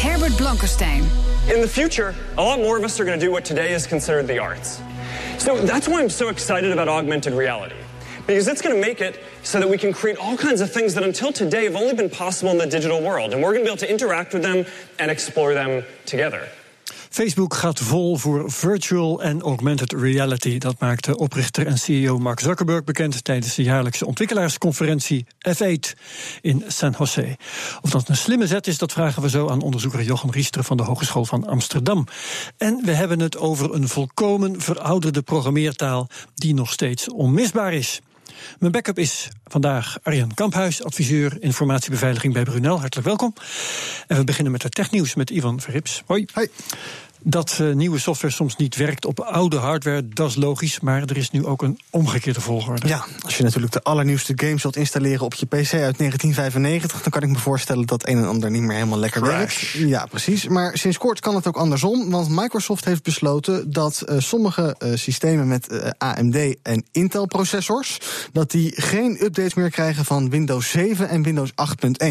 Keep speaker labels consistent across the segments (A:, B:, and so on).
A: Herbert Blankenstein.
B: In the future, a lot more of us are going to do what today is considered the arts. So that's why I'm so excited about augmented reality. Because it's going to make it so that we can create all kinds of things that until today have only been possible in the digital world. And we're going to be able to interact with them and explore them together.
C: Facebook gaat vol voor virtual en augmented reality. Dat maakte oprichter en CEO Mark Zuckerberg bekend tijdens de jaarlijkse ontwikkelaarsconferentie F8 in San Jose. Of dat een slimme zet is, dat vragen we zo aan onderzoeker Jochem Riester van de Hogeschool van Amsterdam. En we hebben het over een volkomen verouderde programmeertaal die nog steeds onmisbaar is. Mijn backup is vandaag Arjan Kamphuis, adviseur informatiebeveiliging bij Brunel. Hartelijk welkom. En we beginnen met het technieuws met Ivan Verrips. Hoi.
D: Hoi.
C: Dat uh, nieuwe software soms niet werkt op oude hardware, dat is logisch. Maar er is nu ook een omgekeerde volgorde.
D: Ja, als je natuurlijk de allernieuwste games wilt installeren op je PC uit 1995, dan kan ik me voorstellen dat een en ander niet meer helemaal lekker
C: Crash.
D: werkt. Ja, precies. Maar sinds kort kan het ook andersom. Want Microsoft heeft besloten dat uh, sommige uh, systemen met AMD en Intel processors, dat die geen updates meer krijgen van Windows 7 en Windows 8.1.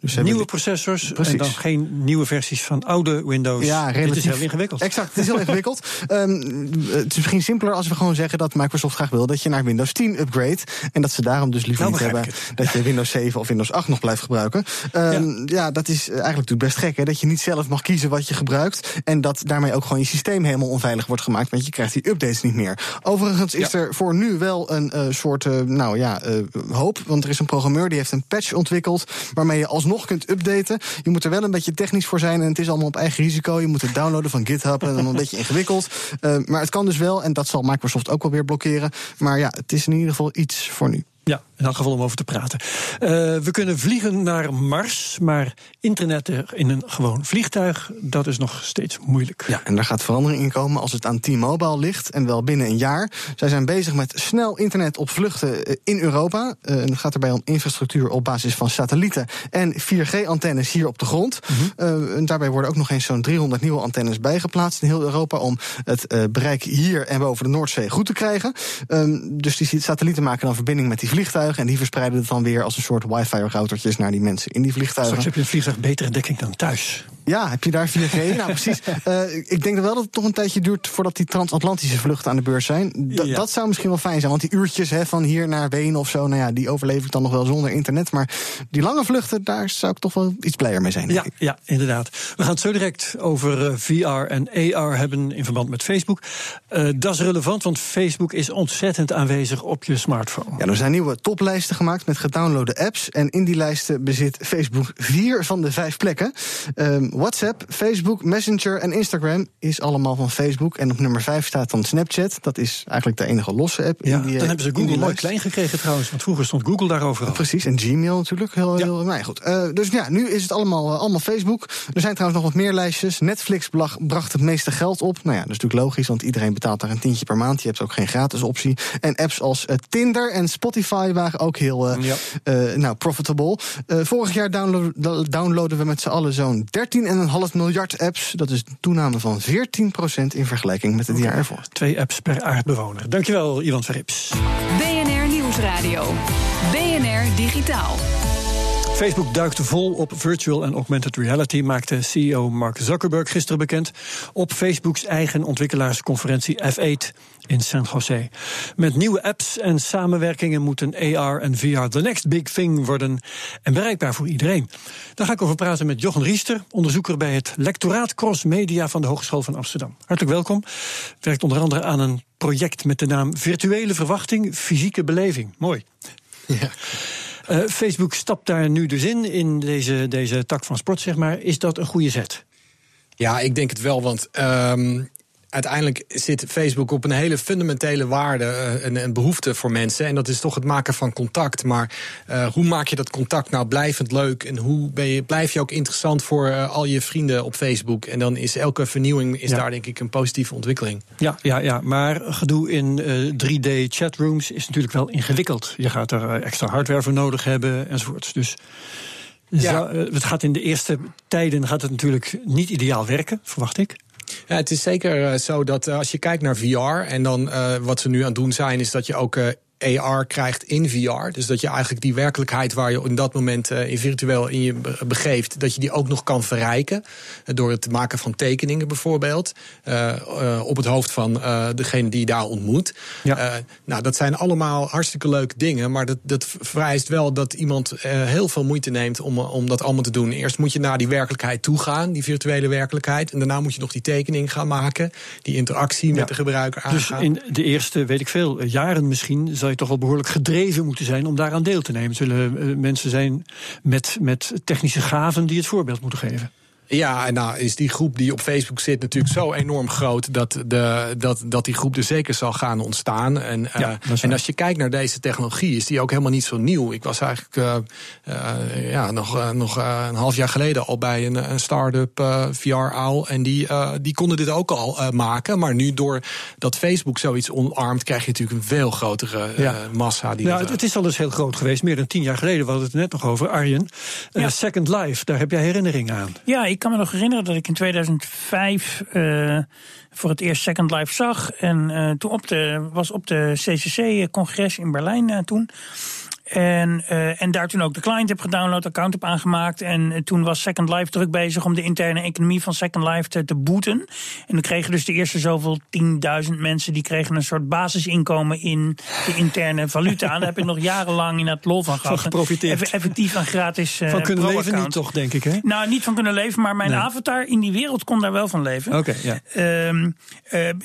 C: Dus nieuwe processors Precies. en dan geen nieuwe versies van oude Windows.
D: Ja, relatief.
C: Heel ingewikkeld.
D: Exact, het is heel ingewikkeld. Um, het is misschien simpeler als we gewoon zeggen dat Microsoft graag wil dat je naar Windows 10 upgrade. En dat ze daarom dus liever
C: Nou,
D: niet hebben dat je Windows 7 of Windows 8 nog blijft gebruiken. Um, ja. ja. dat is eigenlijk natuurlijk best gek, hè? Dat je niet zelf mag kiezen wat je gebruikt. En dat daarmee ook gewoon je systeem helemaal onveilig wordt gemaakt. Want je krijgt die updates niet meer. Overigens is
C: Ja.
D: er voor nu wel een eh, soort, eh, nou ja, eh, hoop. Want er is een programmeur die heeft een patch ontwikkeld. waarmee je alsnog kunt updaten. Je moet er wel een beetje technisch voor zijn. En het is allemaal op eigen risico. Je moet het downloaden van GitHub. En dan een beetje ingewikkeld. Uh, maar het kan dus wel. En dat zal Microsoft ook wel weer blokkeren. Maar ja, het is in ieder geval iets voor nu.
C: Ja, in elk geval om over te praten. Uh, we kunnen vliegen naar Mars, maar internetten in een gewoon vliegtuig, dat is nog steeds moeilijk.
D: Ja, en daar gaat verandering in komen als het aan T-Mobile ligt. En wel binnen een jaar. Zij zijn bezig met snel internet op vluchten eh, in Europa. Uh, en het gaat erbij om infrastructuur op basis van satellieten en 4G-antennes hier op de grond. Mm -hmm. uh, en daarbij worden ook nog eens zo'n 300 nieuwe antennes bijgeplaatst in heel Europa om het bereik hier en boven de Noordzee goed te krijgen. Um, dus die satellieten maken dan verbinding met die vliegtuigen en die verspreiden het dan weer als een soort wifi-routertjes naar die mensen in die vliegtuigen.
C: Straks heb je een vliegtuig betere dekking dan thuis.
D: Ja, heb je daar 4G? nou, precies. Uh, ik denk wel dat het toch een tijdje duurt voordat die transatlantische vluchten aan de beurs zijn. D ja. Dat zou misschien wel fijn zijn, want die uurtjes hè, van hier naar Wenen of zo, nou ja, die overleef ik dan nog wel zonder internet. Maar die lange vluchten, daar zou ik toch wel iets blijer mee zijn.
C: Ja, ja, inderdaad. We gaan het zo direct over uh, VR en AR hebben in verband met Facebook. Uh, dat is relevant, want Facebook is ontzettend aanwezig op je smartphone.
D: Ja, er zijn nieuwe toplijsten gemaakt met gedownloade apps. En in die lijsten bezit Facebook vier van de vijf plekken. Um, WhatsApp, Facebook, Messenger en Instagram is allemaal van Facebook. En op nummer 5 staat dan Snapchat. Dat is eigenlijk de enige losse app.
C: Ja,
D: in die,
C: dan hebben ze Google mooi klein gekregen trouwens. Want vroeger stond Google daarover.
D: Precies, en Gmail natuurlijk. Heel,
C: ja.
D: heel, nou ja, goed. Uh, dus ja, nu is het allemaal, uh, allemaal Facebook. Er zijn trouwens nog wat meer lijstjes. Netflix bracht het meeste geld op. Nou ja, dat is natuurlijk logisch, want iedereen betaalt daar een tientje per maand. Je hebt ook geen gratis optie. En apps als uh, Tinder en Spotify waren ook heel ja. nou, profitable. vorig jaar download, downloaden we met z'n allen zo'n 13 en een half miljard apps. Dat is een toename van 14% in vergelijking met het jaar ervoor.
C: Twee apps per aardbewoner. Dankjewel, Ivan Verrips.
A: BNR Nieuwsradio. BNR Digitaal.
C: Facebook duikte vol op virtual en augmented reality, maakte CEO Mark Zuckerberg gisteren bekend op Facebooks eigen ontwikkelaarsconferentie F8 in San Jose. Met nieuwe apps en samenwerkingen moeten AR en VR the next big thing worden en bereikbaar voor iedereen. Daar ga ik over praten met Jochen Riester, onderzoeker bij het lectoraat Cross Media van de Hogeschool van Amsterdam. Hartelijk welkom. Werkt onder andere aan een project met de naam Virtuele Verwachting, Fysieke Beleving. Mooi.
D: Ja.
C: Uh, Facebook stapt daar nu dus in, in deze, deze tak van sport, zeg maar. Is dat een goede zet?
E: Ja, ik denk het wel, want um,
F: uiteindelijk zit Facebook op een hele fundamentele waarde, een, een, behoefte voor mensen. En dat is toch het maken van contact. Maar uh, hoe maak je dat contact nou blijvend leuk? En hoe ben je, blijf je ook interessant voor uh, al je vrienden op Facebook? En dan is elke vernieuwing is ja. daar denk ik een positieve ontwikkeling.
C: Ja, ja, ja. maar gedoe in 3D chatrooms is natuurlijk wel ingewikkeld. Je gaat er extra hardware voor nodig hebben enzovoorts. Dus. Ja. het gaat in de eerste tijden gaat het natuurlijk niet ideaal werken, verwacht ik.
F: Ja, het is zeker uh, zo dat uh, als je kijkt naar VR en dan uh, wat ze nu aan het doen zijn, is dat je ook AR krijgt in VR. Dus dat je eigenlijk die werkelijkheid waar je in dat moment uh, in virtueel in je begeeft, dat je die ook nog kan verrijken. Uh, door het maken van tekeningen bijvoorbeeld. Uh, op het hoofd van degene die je daar ontmoet. Ja. nou, dat zijn allemaal hartstikke leuke dingen. Maar dat, dat vereist wel dat iemand heel veel moeite neemt om, om dat allemaal te doen. Eerst moet je naar die werkelijkheid toe gaan, die virtuele werkelijkheid. En daarna moet je nog die tekening gaan maken. Die interactie met de gebruiker aangaan.
C: Dus in de eerste, weet ik veel, jaren misschien zal je toch wel behoorlijk gedreven moeten zijn om daaraan deel te nemen. Zullen uh, mensen zijn met, met technische gaven die het voorbeeld moeten geven?
F: Ja, en nou is die groep die op Facebook zit natuurlijk zo enorm groot dat, de, dat, dat die groep er zeker zal gaan ontstaan. En, ja, uh, en als je kijkt naar deze technologie, is die ook helemaal niet zo nieuw. Ik was eigenlijk uh, uh, ja, nog, nog een half jaar geleden al bij een, een start-up VR-owl. En die, die konden dit ook al maken. Maar nu door dat Facebook zoiets omarmt, krijg je natuurlijk een veel grotere ja. massa. Die
C: ja, het, het, is al eens heel groot geweest. Meer dan tien jaar geleden, we hadden het net nog over. Arjen, ja. Second Life, daar heb jij herinneringen aan.
E: Ja, ik kan me nog herinneren dat ik in 2005 uh, voor het eerst Second Life zag. En uh, toen op de, was op de CCC-congres in Berlijn uh, toen. En, uh, en daar toen ook de client heb gedownload, account heb aangemaakt. En uh, toen was Second Life druk bezig om de interne economie van Second Life te, te booten. En dan kregen dus de eerste zoveel 10.000 mensen... die kregen een soort basisinkomen in de interne valuta. En daar heb ik nog jarenlang in het lol van gehad.
C: Van geprofiteerd.
E: Effectief aan gratis uh,
C: Van kunnen leven niet toch, denk ik, hè?
E: Nou, niet van kunnen leven, maar mijn nee. avatar in die wereld kon daar wel van leven.
C: Oké, okay,
E: ja. Um,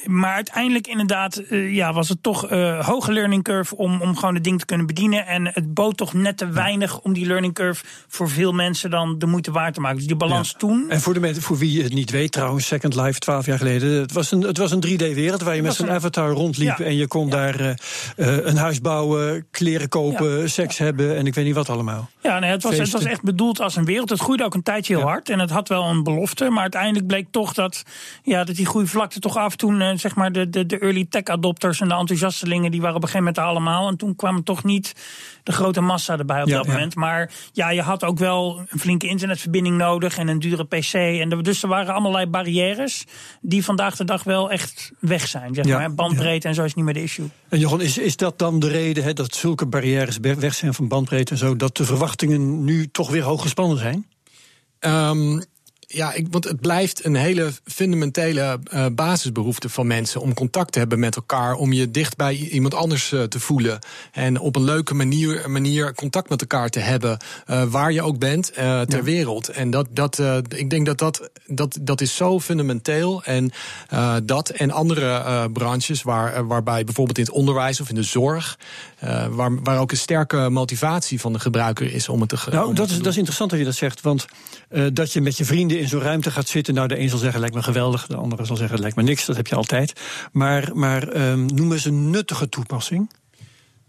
E: maar uiteindelijk inderdaad ja, was het toch hoge learning curve... om, om gewoon het ding te kunnen bedienen... En het bood toch net te weinig om die learning curve voor veel mensen dan de moeite waard te maken. Dus die balans ja. toen.
C: En voor de mensen voor wie het niet weet, trouwens, Second Life, twaalf jaar geleden. Het was een, het was een 3D-wereld waar je met zo'n avatar rondliep. Ja. En je kon daar uh, uh, een huis bouwen, kleren kopen, seks hebben en ik weet niet wat allemaal.
E: Ja, nee, het, was, het was echt bedoeld als een wereld. Het groeide ook een tijdje heel hard en het had wel een belofte. Maar uiteindelijk bleek toch dat, ja, dat die groeivlakte toch af toen, uh, zeg maar, de, de, de early tech adopters en de enthousiastelingen, die waren op een gegeven moment allemaal. En toen kwam toch niet de grote massa erbij op ja, dat ja. moment. Maar ja, je had ook wel een flinke internetverbinding nodig en een dure PC. En de, dus er waren allerlei barrières die vandaag de dag wel echt weg zijn. Zeg maar. Bandbreedte en zo is niet meer de issue.
C: En Johan, is, is dat dan de reden hè, dat zulke barrières weg zijn van bandbreedte en zo, dat de verwachtingen nu toch weer hoog gespannen zijn?
F: Um, ja, ik, want het blijft een hele fundamentele uh, basisbehoefte van mensen om contact te hebben met elkaar, om je dicht bij iemand anders uh, te voelen en op een leuke manier, manier contact met elkaar te hebben, uh, waar je ook bent ter ja. wereld. En dat, dat, ik denk dat dat, dat dat is zo fundamenteel en dat en andere branches waar, waarbij bijvoorbeeld in het onderwijs of in de zorg, waar, waar ook een sterke motivatie van de gebruiker is om het te.
C: Nou, dat is, dat is interessant dat je dat zegt, want dat je met je vrienden in zo'n ruimte gaat zitten. Nou, de een zal zeggen, lijkt me geweldig. De andere zal zeggen, lijkt me niks. Dat heb je altijd. Maar, maar um, noem eens een nuttige toepassing.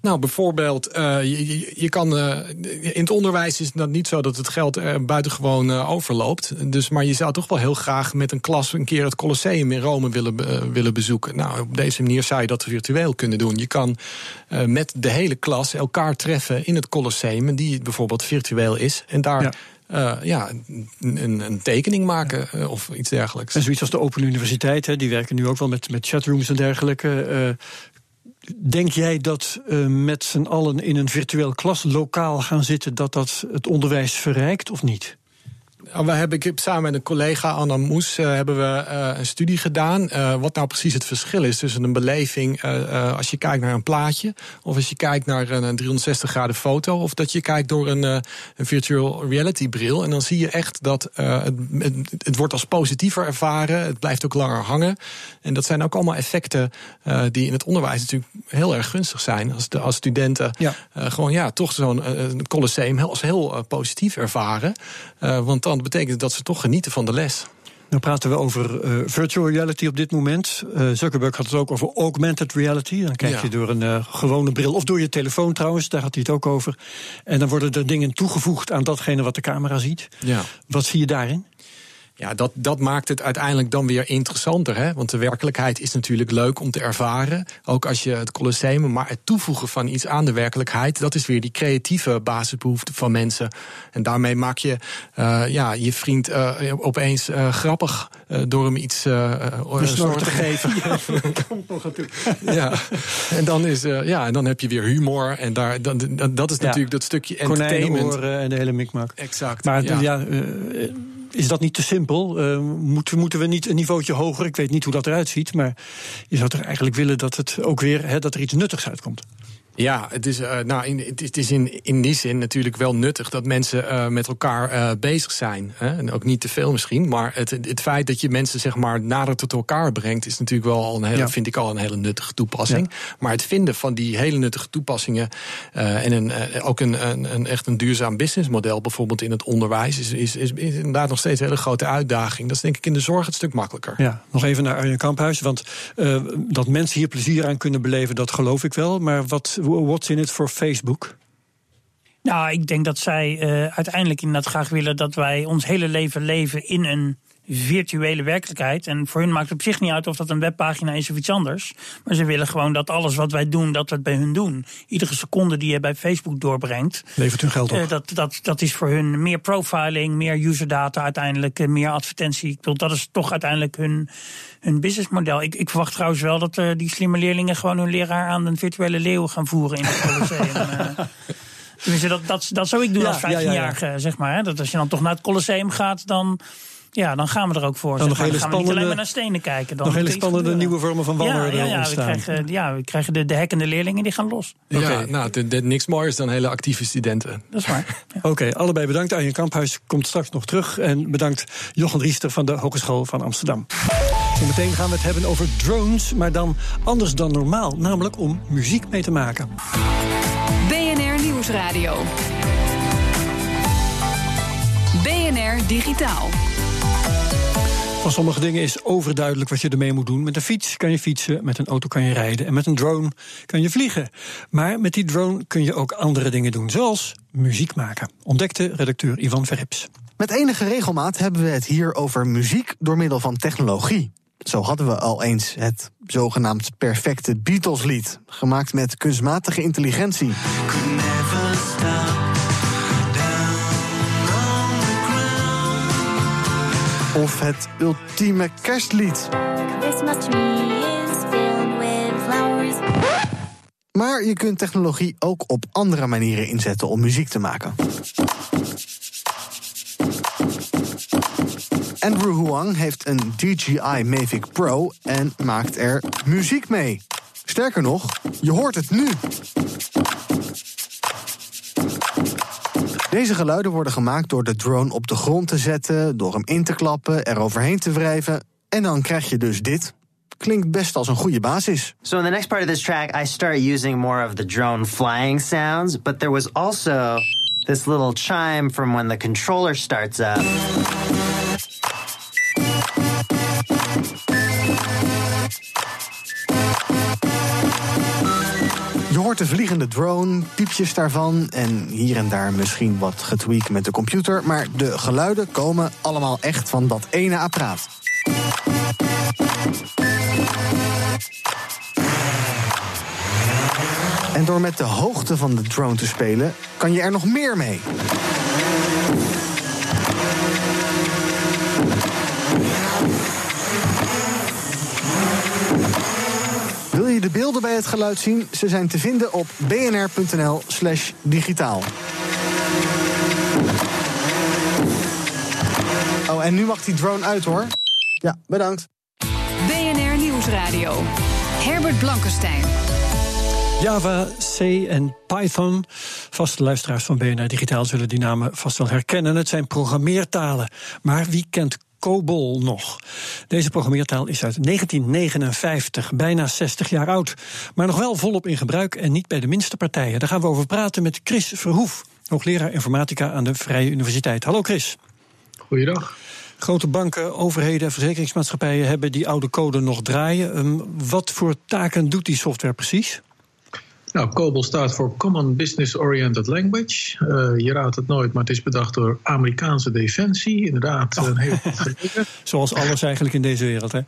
F: Nou, bijvoorbeeld, uh, je, je, kan. Uh, in het onderwijs is het niet zo dat het geld er buitengewoon uh, overloopt. Dus, maar je zou toch wel heel graag met een klas een keer het Colosseum in Rome willen, willen bezoeken. Nou, op deze manier zou je dat virtueel kunnen doen. Je kan met de hele klas elkaar treffen in het Colosseum, die bijvoorbeeld virtueel is. En daar. Ja. Uh, ja, een, een, tekening maken uh, of iets dergelijks.
C: En zoiets als de Open Universiteit, hè, die werken nu ook wel met, met chatrooms en dergelijke. Uh, denk jij dat met z'n allen in een virtueel klaslokaal gaan zitten, dat dat het onderwijs verrijkt of niet?
F: We hebben, ik heb samen met een collega, Anna Moes, uh, hebben we uh, een studie gedaan. Uh, wat nou precies het verschil is tussen een beleving als je kijkt naar een plaatje. Of als je kijkt naar een, een 360 graden foto. Of dat je kijkt door een, een virtual reality bril. En dan zie je echt dat het, het, het, wordt als positiever ervaren. Het blijft ook langer hangen. En dat zijn ook allemaal effecten die in het onderwijs natuurlijk heel erg gunstig zijn. Als, de, als studenten ja. gewoon ja, toch zo'n colosseum heel, als heel positief ervaren. want dan betekent dat ze toch genieten van de les.
C: Dan praten we over eh, virtual reality op dit moment. Uh, Zuckerberg had het ook over augmented reality. Dan kijk je door een uh, gewone bril, of door je telefoon trouwens, daar had hij het ook over. En dan worden er dingen toegevoegd aan datgene wat de camera ziet.
F: Ja.
C: Wat zie je daarin?
F: Ja, dat, dat maakt het uiteindelijk dan weer interessanter. Hè? Want de werkelijkheid is natuurlijk leuk om te ervaren. Ook als je het Colosseum. Maar het toevoegen van iets aan de werkelijkheid. dat is weer die creatieve basisbehoefte van mensen. En daarmee maak je uh, ja, je vriend uh, opeens uh, grappig. Door hem iets
C: snor te geven.
F: Ja, ja. En, dan is, ja, en dan heb je weer humor. En daar, dan, dat is natuurlijk dat stukje entertainment.
C: en de hele mikmak.
F: Exact.
C: Maar
F: ja.
C: ja is dat niet te simpel? Uh, moeten, moeten we niet een niveautje hoger? Ik weet niet hoe dat eruit ziet, maar je zou toch eigenlijk willen dat het ook weer hè, dat er iets nuttigs uitkomt.
F: Ja, het is, uh, nou, in, het is in, in die zin natuurlijk wel nuttig dat mensen uh, met elkaar uh, bezig zijn. Hè? En ook niet te veel misschien. Maar het, het feit dat je mensen zeg maar nader tot elkaar brengt, is natuurlijk wel al een hele, ja. vind ik al een hele nuttige toepassing. Ja. Maar het vinden van die hele nuttige toepassingen en een, ook een, een, een, echt een duurzaam businessmodel, bijvoorbeeld in het onderwijs, is, is, is, is, inderdaad nog steeds een hele grote uitdaging. Dat is denk ik in de zorg het stuk makkelijker.
C: Ja, nog even naar Arjen Kamphuis. Want dat mensen hier plezier aan kunnen beleven, dat geloof ik wel. Maar wat what's in it for Facebook?
E: Nou, ik denk dat zij uh, uiteindelijk inderdaad graag willen dat wij ons hele leven leven in een virtuele werkelijkheid. En voor hun maakt het op zich niet uit of dat een webpagina is of iets anders. Maar ze willen gewoon dat alles wat wij doen, dat we het bij hun doen. Iedere seconde die je bij Facebook doorbrengt.
C: Levert hun geld op. Uh,
E: dat, dat, dat is voor hun meer profiling, meer userdata uiteindelijk, uh, meer advertentie. Ik bedoel, dat is toch uiteindelijk hun, hun businessmodel. Ik, ik verwacht trouwens wel dat uh, die slimme leerlingen gewoon hun leraar aan een virtuele leeuw gaan voeren in het Colosseum. Tenminste, dat, dat, dat zou ik doen ja, als 15-jarige, ja, ja, zeg maar. Hè? Dat als je dan toch naar het Colosseum gaat, dan ja, dan gaan we er ook voor.
C: Dan,
E: gaan we niet alleen maar naar stenen kijken. Dan
C: nog hele spannende nieuwe vormen van wandelen
E: ja, ja, ja,
C: ontstaan.
E: We krijgen, ja, we krijgen de, de hekkende leerlingen, die gaan los.
F: Ja, okay. nou, de, de, niks mooiers dan hele actieve studenten.
E: Dat is waar.
C: Ja. Oké, okay, allebei bedankt. Arjen Kamphuis komt straks nog terug. En bedankt Jochen Riester van de Hogeschool van Amsterdam. Zometeen gaan we het hebben over drones, maar dan anders dan normaal. Namelijk om muziek mee te maken.
A: BNR Nieuwsradio. BNR Digitaal.
C: Van sommige dingen is overduidelijk wat je ermee moet doen. Met een fiets kan je fietsen, met een auto kan je rijden en met een drone kan je vliegen. Maar met die drone kun je ook andere dingen doen, zoals muziek maken, ontdekte redacteur Ivan Verrips.
D: Met enige regelmaat hebben we het hier over muziek door middel van technologie. Zo hadden we al eens het zogenaamd perfecte Beatles-lied, gemaakt met kunstmatige intelligentie. Of het ultieme kerstlied. Maar je kunt technologie ook op andere manieren inzetten om muziek te maken. Andrew Huang heeft een DJI Mavic Pro en maakt er muziek mee. Sterker nog, je hoort het nu. Deze geluiden worden gemaakt door de drone op de grond te zetten, door hem in te klappen, er overheen te wrijven. En dan krijg je dus dit. Klinkt best als een goede basis.
G: So in the next part of this track, I start using more of the drone flying sounds, but there was also this little chime from when the controller starts up.
D: De vliegende drone, piepjes daarvan en hier en daar misschien wat getweakt met de computer, maar de geluiden komen allemaal echt van dat ene apparaat. En door met de hoogte van de drone te spelen, kan je er nog meer mee. Je de beelden bij het geluid zien? Ze zijn te vinden op bnr.nl/slash digitaal. Oh, en nu mag die drone uit hoor. Ja, bedankt.
A: BNR Nieuwsradio. Herbert Blankenstein.
C: Java, C en Python. Vaste luisteraars van BNR Digitaal zullen die namen vast wel herkennen. Het zijn programmeertalen. Maar wie kent COBOL nog. Deze programmeertaal is uit 1959, bijna 60 jaar oud. Maar nog wel volop in gebruik en niet bij de minste partijen. Daar gaan we over praten met Chris Verhoef, hoogleraar informatica aan de Vrije Universiteit. Hallo Chris.
H: Goeiedag.
C: Grote banken, overheden en verzekeringsmaatschappijen hebben die oude code nog draaien. Ehm, wat voor taken doet die software precies?
H: Nou, COBOL staat voor Common Business Oriented Language. Uh, je raadt het nooit, maar het is bedacht door Amerikaanse defensie. Inderdaad, oh. een hele
C: Zoals alles eigenlijk in deze wereld, hè?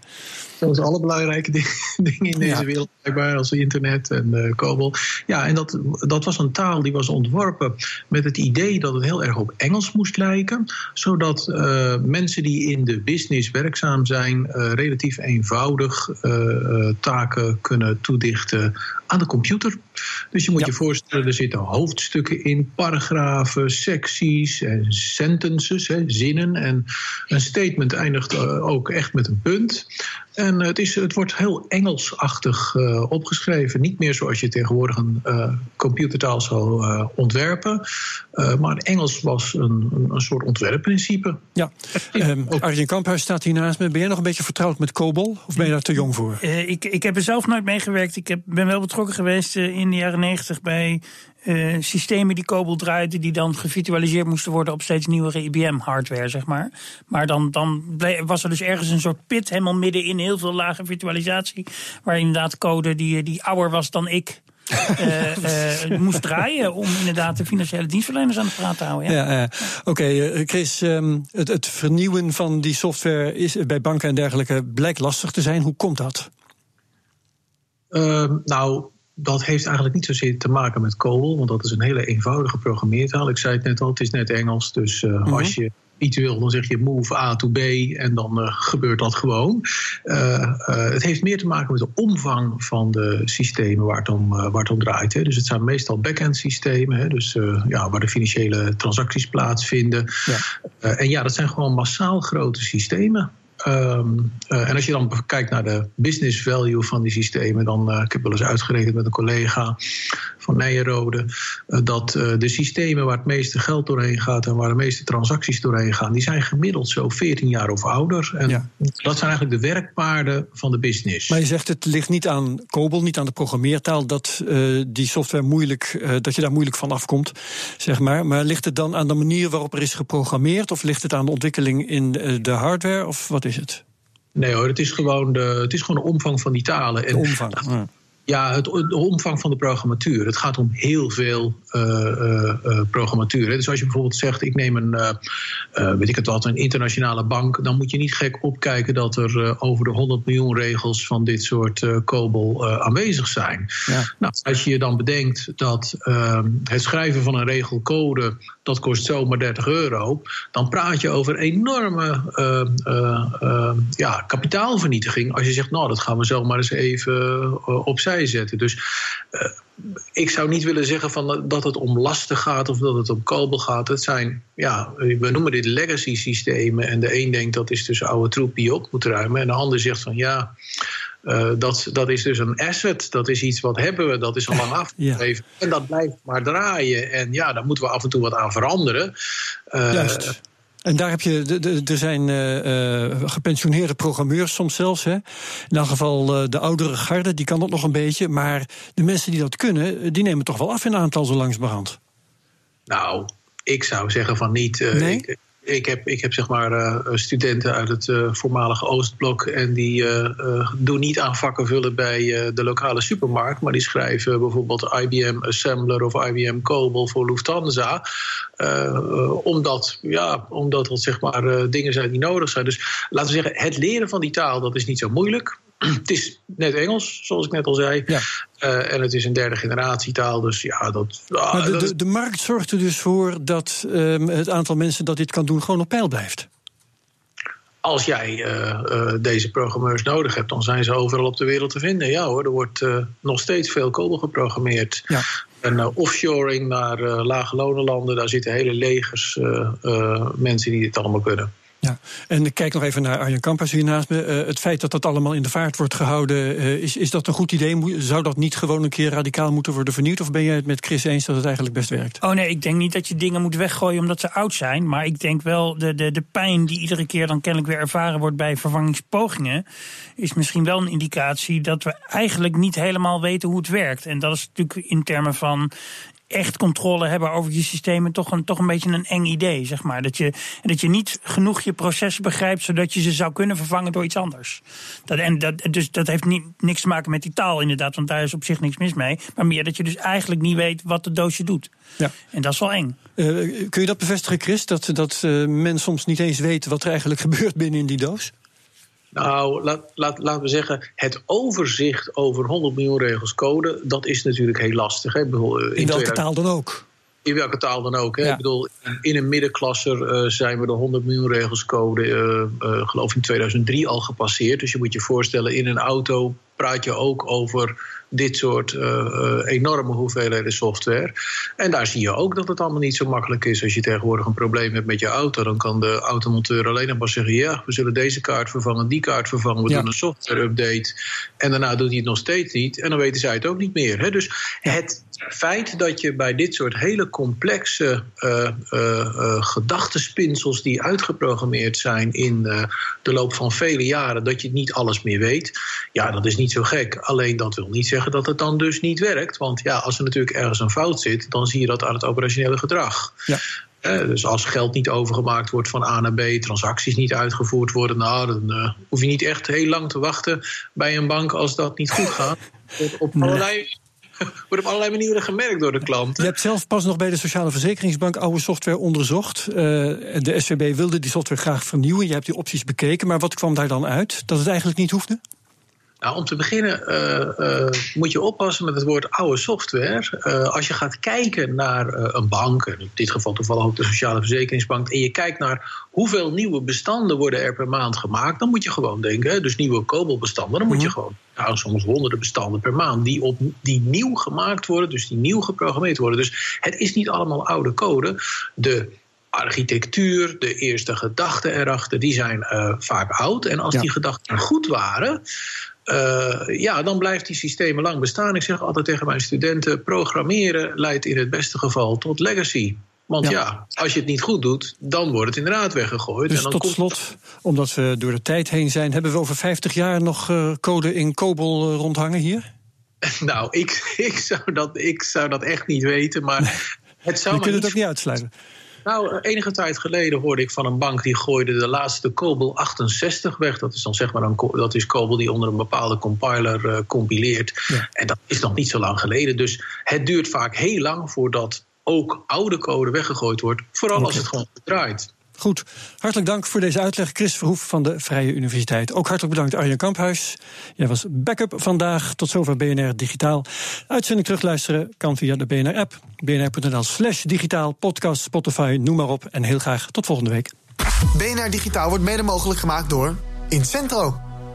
H: Zoals alle belangrijke dingen in deze wereld, blijkbaar, als internet en uh, COBOL. Ja, en dat, dat was een taal die was ontworpen met het idee dat het heel erg op Engels moest lijken. Zodat uh, mensen die in de business werkzaam zijn, relatief eenvoudig taken kunnen toedichten aan de computer. Dus je moet je voorstellen, er zitten hoofdstukken in, paragrafen, secties en sentences, hè, zinnen. En een statement eindigt ook echt met een punt. En het, is, het wordt heel Engelsachtig uh, opgeschreven. Niet meer zoals je tegenwoordig een uh, computertaal zou uh, ontwerpen. maar Engels was een, een, soort ontwerpprincipe.
C: Ja, um, Arjen Kamphuis staat hier naast me. Ben jij nog een beetje vertrouwd met COBOL? Of ben je daar te jong voor?
E: ik, ik heb er zelf nooit meegewerkt. Ik heb, ben wel betrokken geweest in de jaren negentig bij uh, systemen die COBOL draaiden, die dan gevirtualiseerd moesten worden op steeds nieuwere IBM-hardware, zeg maar. Maar dan, dan was er dus ergens een soort pit, helemaal midden in heel veel lage virtualisatie, waar inderdaad code die, die ouder was dan ik. uh, uh, moest draaien om inderdaad de financiële dienstverleners aan de praat te houden.
C: Ja, ja Oké, okay, Chris, um, het, het, vernieuwen van die software is bij banken en dergelijke blijkt lastig te zijn. Hoe komt dat?
H: Uh, nou, dat heeft eigenlijk niet zozeer te maken met COBOL, want dat is een hele eenvoudige programmeertaal. Ik zei het net al, het is net Engels, dus uh, mm -hmm. als je iets wil, dan zeg je move A to B en dan uh, gebeurt dat gewoon. Uh, het heeft meer te maken met de omvang van de systemen waar het om, waar het om draait. Hè. Dus het zijn meestal back-end systemen, hè, dus ja, waar de financiële transacties plaatsvinden. Ja. en ja, dat zijn gewoon massaal grote systemen. Um, uh, en als je dan kijkt naar de business value van die systemen, dan uh, ik heb wel eens uitgerekend met een collega van Nijenrode, uh, dat de systemen waar het meeste geld doorheen gaat en waar de meeste transacties doorheen gaan, die zijn gemiddeld zo 14 jaar of ouder. En ja. dat zijn eigenlijk de werkpaarden van de business.
C: Maar je zegt het ligt niet aan COBOL, niet aan de programmeertaal, dat die software moeilijk, dat je daar moeilijk van afkomt, zeg maar. Maar ligt het dan aan de manier waarop er is geprogrammeerd, of ligt het aan de ontwikkeling in de hardware, of wat is het?
H: Nee hoor, het is gewoon de, het is gewoon de omvang van die talen.
C: En de omvang. Ja.
H: Ja, het, de omvang van de programmatuur. Het gaat om heel veel uh, uh, programmatuur. Dus als je bijvoorbeeld zegt, ik neem een, uh, weet ik het wat, een internationale bank, dan moet je niet gek opkijken dat er over de 100 miljoen regels van dit soort COBOL aanwezig zijn. Ja. Nou, als je je dan bedenkt dat ehm, het schrijven van een regelcode, dat kost zomaar 30 euro, dan praat je over enorme ja, kapitaalvernietiging. Als je zegt, nou, dat gaan we zomaar eens even opzij zetten. Dus uh, ik zou niet willen zeggen van dat het om lasten gaat of dat het om kabel gaat. Het zijn, ja, we noemen dit legacy systemen. En de een denkt dat is dus oude troep die je op moet ruimen. En de ander zegt van ja. Uh, dat, dat is dus een asset, dat is iets wat hebben we, dat is al lang afgegeven. Ja. En dat blijft maar draaien. En ja, daar moeten we af en toe wat aan veranderen.
C: Uh, Juist. En daar heb je, er zijn uh, gepensioneerde programmeurs soms zelfs. Hè. In elk geval uh, de oudere garde, die kan dat nog een beetje. Maar de mensen die dat kunnen, die nemen toch wel af in aantal zo langsbehand.
H: Nou, ik zou zeggen van niet.
C: nee?
H: Ik, ik heb, ik heb zeg maar uh, studenten uit het uh, voormalige Oostblok. En die doen niet aan vakken vullen bij de lokale supermarkt. Maar die schrijven bijvoorbeeld IBM Assembler of IBM Cobol voor Lufthansa. omdat, ja, omdat dat zeg maar dingen zijn die nodig zijn. Dus laten we zeggen, het leren van die taal dat is niet zo moeilijk. Het is net Engels, zoals ik net al zei.
C: Ja.
H: Uh, en het is een derde generatietaal, dus ja, dat...
C: Uh, maar de, de, de, markt zorgt er dus voor dat um, het aantal mensen dat dit kan doen gewoon op peil blijft.
H: Als jij uh, deze programmeurs nodig hebt, dan zijn ze overal op de wereld te vinden. Ja hoor, er wordt nog steeds veel code geprogrammeerd.
C: Ja.
H: En offshoring naar lage lonenlanden, daar zitten hele legers mensen die dit allemaal kunnen.
C: Ja, en ik kijk nog even naar Arjen Kampas hier naast me. Uh, het feit dat dat allemaal in de vaart wordt gehouden, uh, is, is dat een goed idee? Zou dat niet gewoon een keer radicaal moeten worden vernieuwd? Of ben je het met Chris eens dat het eigenlijk best werkt?
E: Oh nee, ik denk niet dat je dingen moet weggooien omdat ze oud zijn. Maar ik denk wel, de, de, de pijn die iedere keer dan kennelijk weer ervaren wordt bij vervangingspogingen, is misschien wel een indicatie dat we eigenlijk niet helemaal weten hoe het werkt. En dat is natuurlijk in termen van echt controle hebben over je systemen toch een, toch een beetje een eng idee, zeg maar. Dat je, dat je niet genoeg je processen begrijpt, zodat je ze zou kunnen vervangen door iets anders. Dat, en dat, dus dat heeft niet, niks te maken met die taal, inderdaad, want daar is op zich niks mis mee. Maar meer dat je dus eigenlijk niet weet wat het doosje doet.
C: Ja.
E: En dat is wel eng.
C: Uh, kun je dat bevestigen, Chris? Dat, dat uh, men soms niet eens weet wat er eigenlijk gebeurt binnen in die doos?
H: Nou, laat, laat, laten we zeggen, het overzicht over 100 miljoen regels code, dat is natuurlijk heel lastig. Hè?
C: Bedoel, in, in welke taal dan ook?
H: In welke taal dan ook. Hè? Ja. Ik bedoel, in een middenklasser uh, zijn we de 100 miljoen regels code, uh, uh, geloof in 2003 al gepasseerd. Dus je moet je voorstellen, in een auto praat je ook over dit soort uh, enorme hoeveelheden software. En daar zie je ook dat het allemaal niet zo makkelijk is. Als je tegenwoordig een probleem hebt met je auto, dan kan de automonteur alleen nog maar zeggen: ja, we zullen deze kaart vervangen, die kaart vervangen, we ja. doen een software-update. En daarna doet hij het nog steeds niet. En dan weten zij het ook niet meer. Hè? Dus het feit dat je bij dit soort hele complexe uh, uh, gedachtenspinsels die uitgeprogrammeerd zijn in de loop van vele jaren, dat je niet alles meer weet, ja, dat is niet zo gek. Alleen dat wil niet zeggen dat het dan dus niet werkt. Want ja, als er natuurlijk ergens een fout zit, dan zie je dat aan het operationele gedrag. Ja. Uh, dus als geld niet overgemaakt wordt van A naar B, transacties niet uitgevoerd worden, nou, dan uh, hoef je niet echt heel lang te wachten bij een bank als dat niet goed gaat. Op, op allerlei wordt op allerlei manieren gemerkt door de klant.
C: Je hebt zelf pas nog bij de Sociale Verzekeringsbank oude software onderzocht. Uh, de SVB wilde die software graag vernieuwen. Je hebt die opties bekeken, maar wat kwam daar dan uit? Dat het eigenlijk niet hoefde?
H: Nou, om te beginnen uh, uh, moet je oppassen met het woord oude software. Uh, als je gaat kijken naar een bank, in dit geval toevallig ook de Sociale Verzekeringsbank, en je kijkt naar hoeveel nieuwe bestanden worden er per maand gemaakt, dan moet je gewoon denken, dus nieuwe COBOL-bestanden, dan moet je gewoon, nou, soms honderden bestanden per maand, die, op, die nieuw gemaakt worden, dus die nieuw geprogrammeerd worden. Dus het is niet allemaal oude code. De architectuur, de eerste gedachten erachter, die zijn vaak oud. En als ja. die gedachten goed waren, uh, ja, dan blijft die systemen lang bestaan. Ik zeg altijd tegen mijn studenten: programmeren leidt in het beste geval tot legacy. Want ja. ja. als je het niet goed doet, dan wordt het inderdaad weggegooid.
C: Dus
H: en dan
C: tot
H: komt...
C: slot, omdat we door de tijd heen zijn, hebben we over 50 jaar nog uh, code in COBOL uh, rondhangen hier?
H: Nou, ik, ik, zou dat, ik zou dat echt niet weten, maar het zou.
C: Je kunt het ook niet uitsluiten.
H: Nou, enige tijd geleden hoorde ik van een bank die gooide de laatste COBOL 68 weg. Dat is dan zeg maar een, dat is COBOL die onder een bepaalde compiler uh, compileert. Ja. En dat is nog niet zo lang geleden. Dus het duurt vaak heel lang voordat ook oude code weggegooid wordt. Vooral okay. als het gewoon draait.
C: Goed, hartelijk dank voor deze uitleg. Chris Verhoef van de Vrije Universiteit. Ook hartelijk bedankt Arjen Kamphuis. Jij was backup vandaag. Tot zover BNR Digitaal. Uitzending terugluisteren kan via de BNR-app. bnr.nl slash digitaal, podcast, Spotify, noem maar op. En heel graag tot volgende week.
I: BNR Digitaal wordt mede mogelijk gemaakt door Incentro.